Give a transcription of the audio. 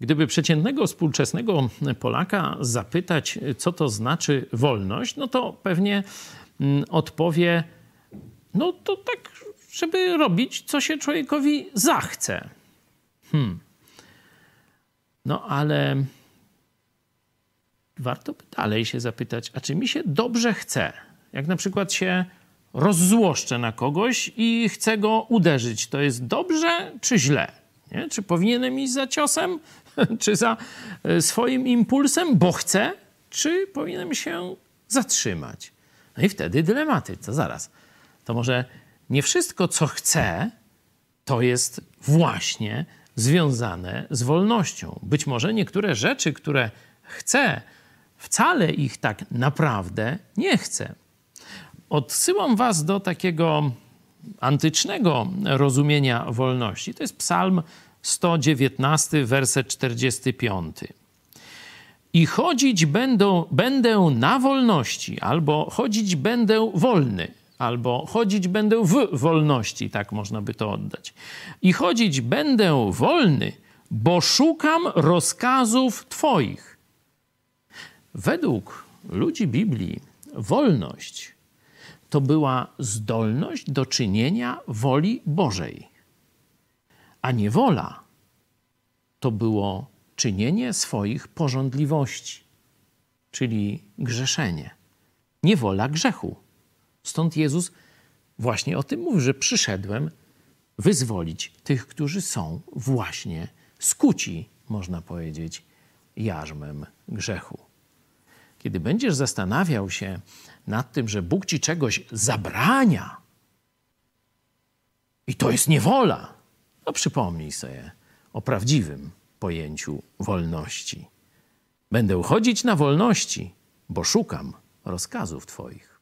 Gdyby przeciętnego współczesnego Polaka zapytać, co to znaczy wolność, no to pewnie mm, odpowie, no to tak, żeby robić, co się człowiekowi zachce. Hmm. No ale warto by dalej się zapytać, a czy mi się dobrze chce? Jak na przykład się rozzłoszczę na kogoś i chcę go uderzyć, to jest dobrze czy źle? Nie? Czy powinienem iść za ciosem, czy za e, swoim impulsem, bo chcę, czy powinienem się zatrzymać? No i wtedy dylematy. To zaraz. To może nie wszystko, co chcę, to jest właśnie związane z wolnością. Być może niektóre rzeczy, które chcę, wcale ich tak naprawdę nie chcę. Odsyłam Was do takiego antycznego rozumienia wolności. To jest Psalm 119, werset 45. I chodzić będą, będę na wolności, albo chodzić będę wolny, albo chodzić będę w wolności, tak można by to oddać. I chodzić będę wolny, bo szukam rozkazów Twoich. Według ludzi Biblii wolność to była zdolność do czynienia woli Bożej, a niewola to było czynienie swoich porządliwości, czyli grzeszenie. Niewola grzechu. Stąd Jezus właśnie o tym mówi, że przyszedłem wyzwolić tych, którzy są właśnie skuci, można powiedzieć, jarzmem grzechu. Kiedy będziesz zastanawiał się nad tym, że Bóg ci czegoś zabrania, i to jest niewola, no przypomnij sobie o prawdziwym pojęciu wolności. Będę uchodzić na wolności, bo szukam rozkazów Twoich.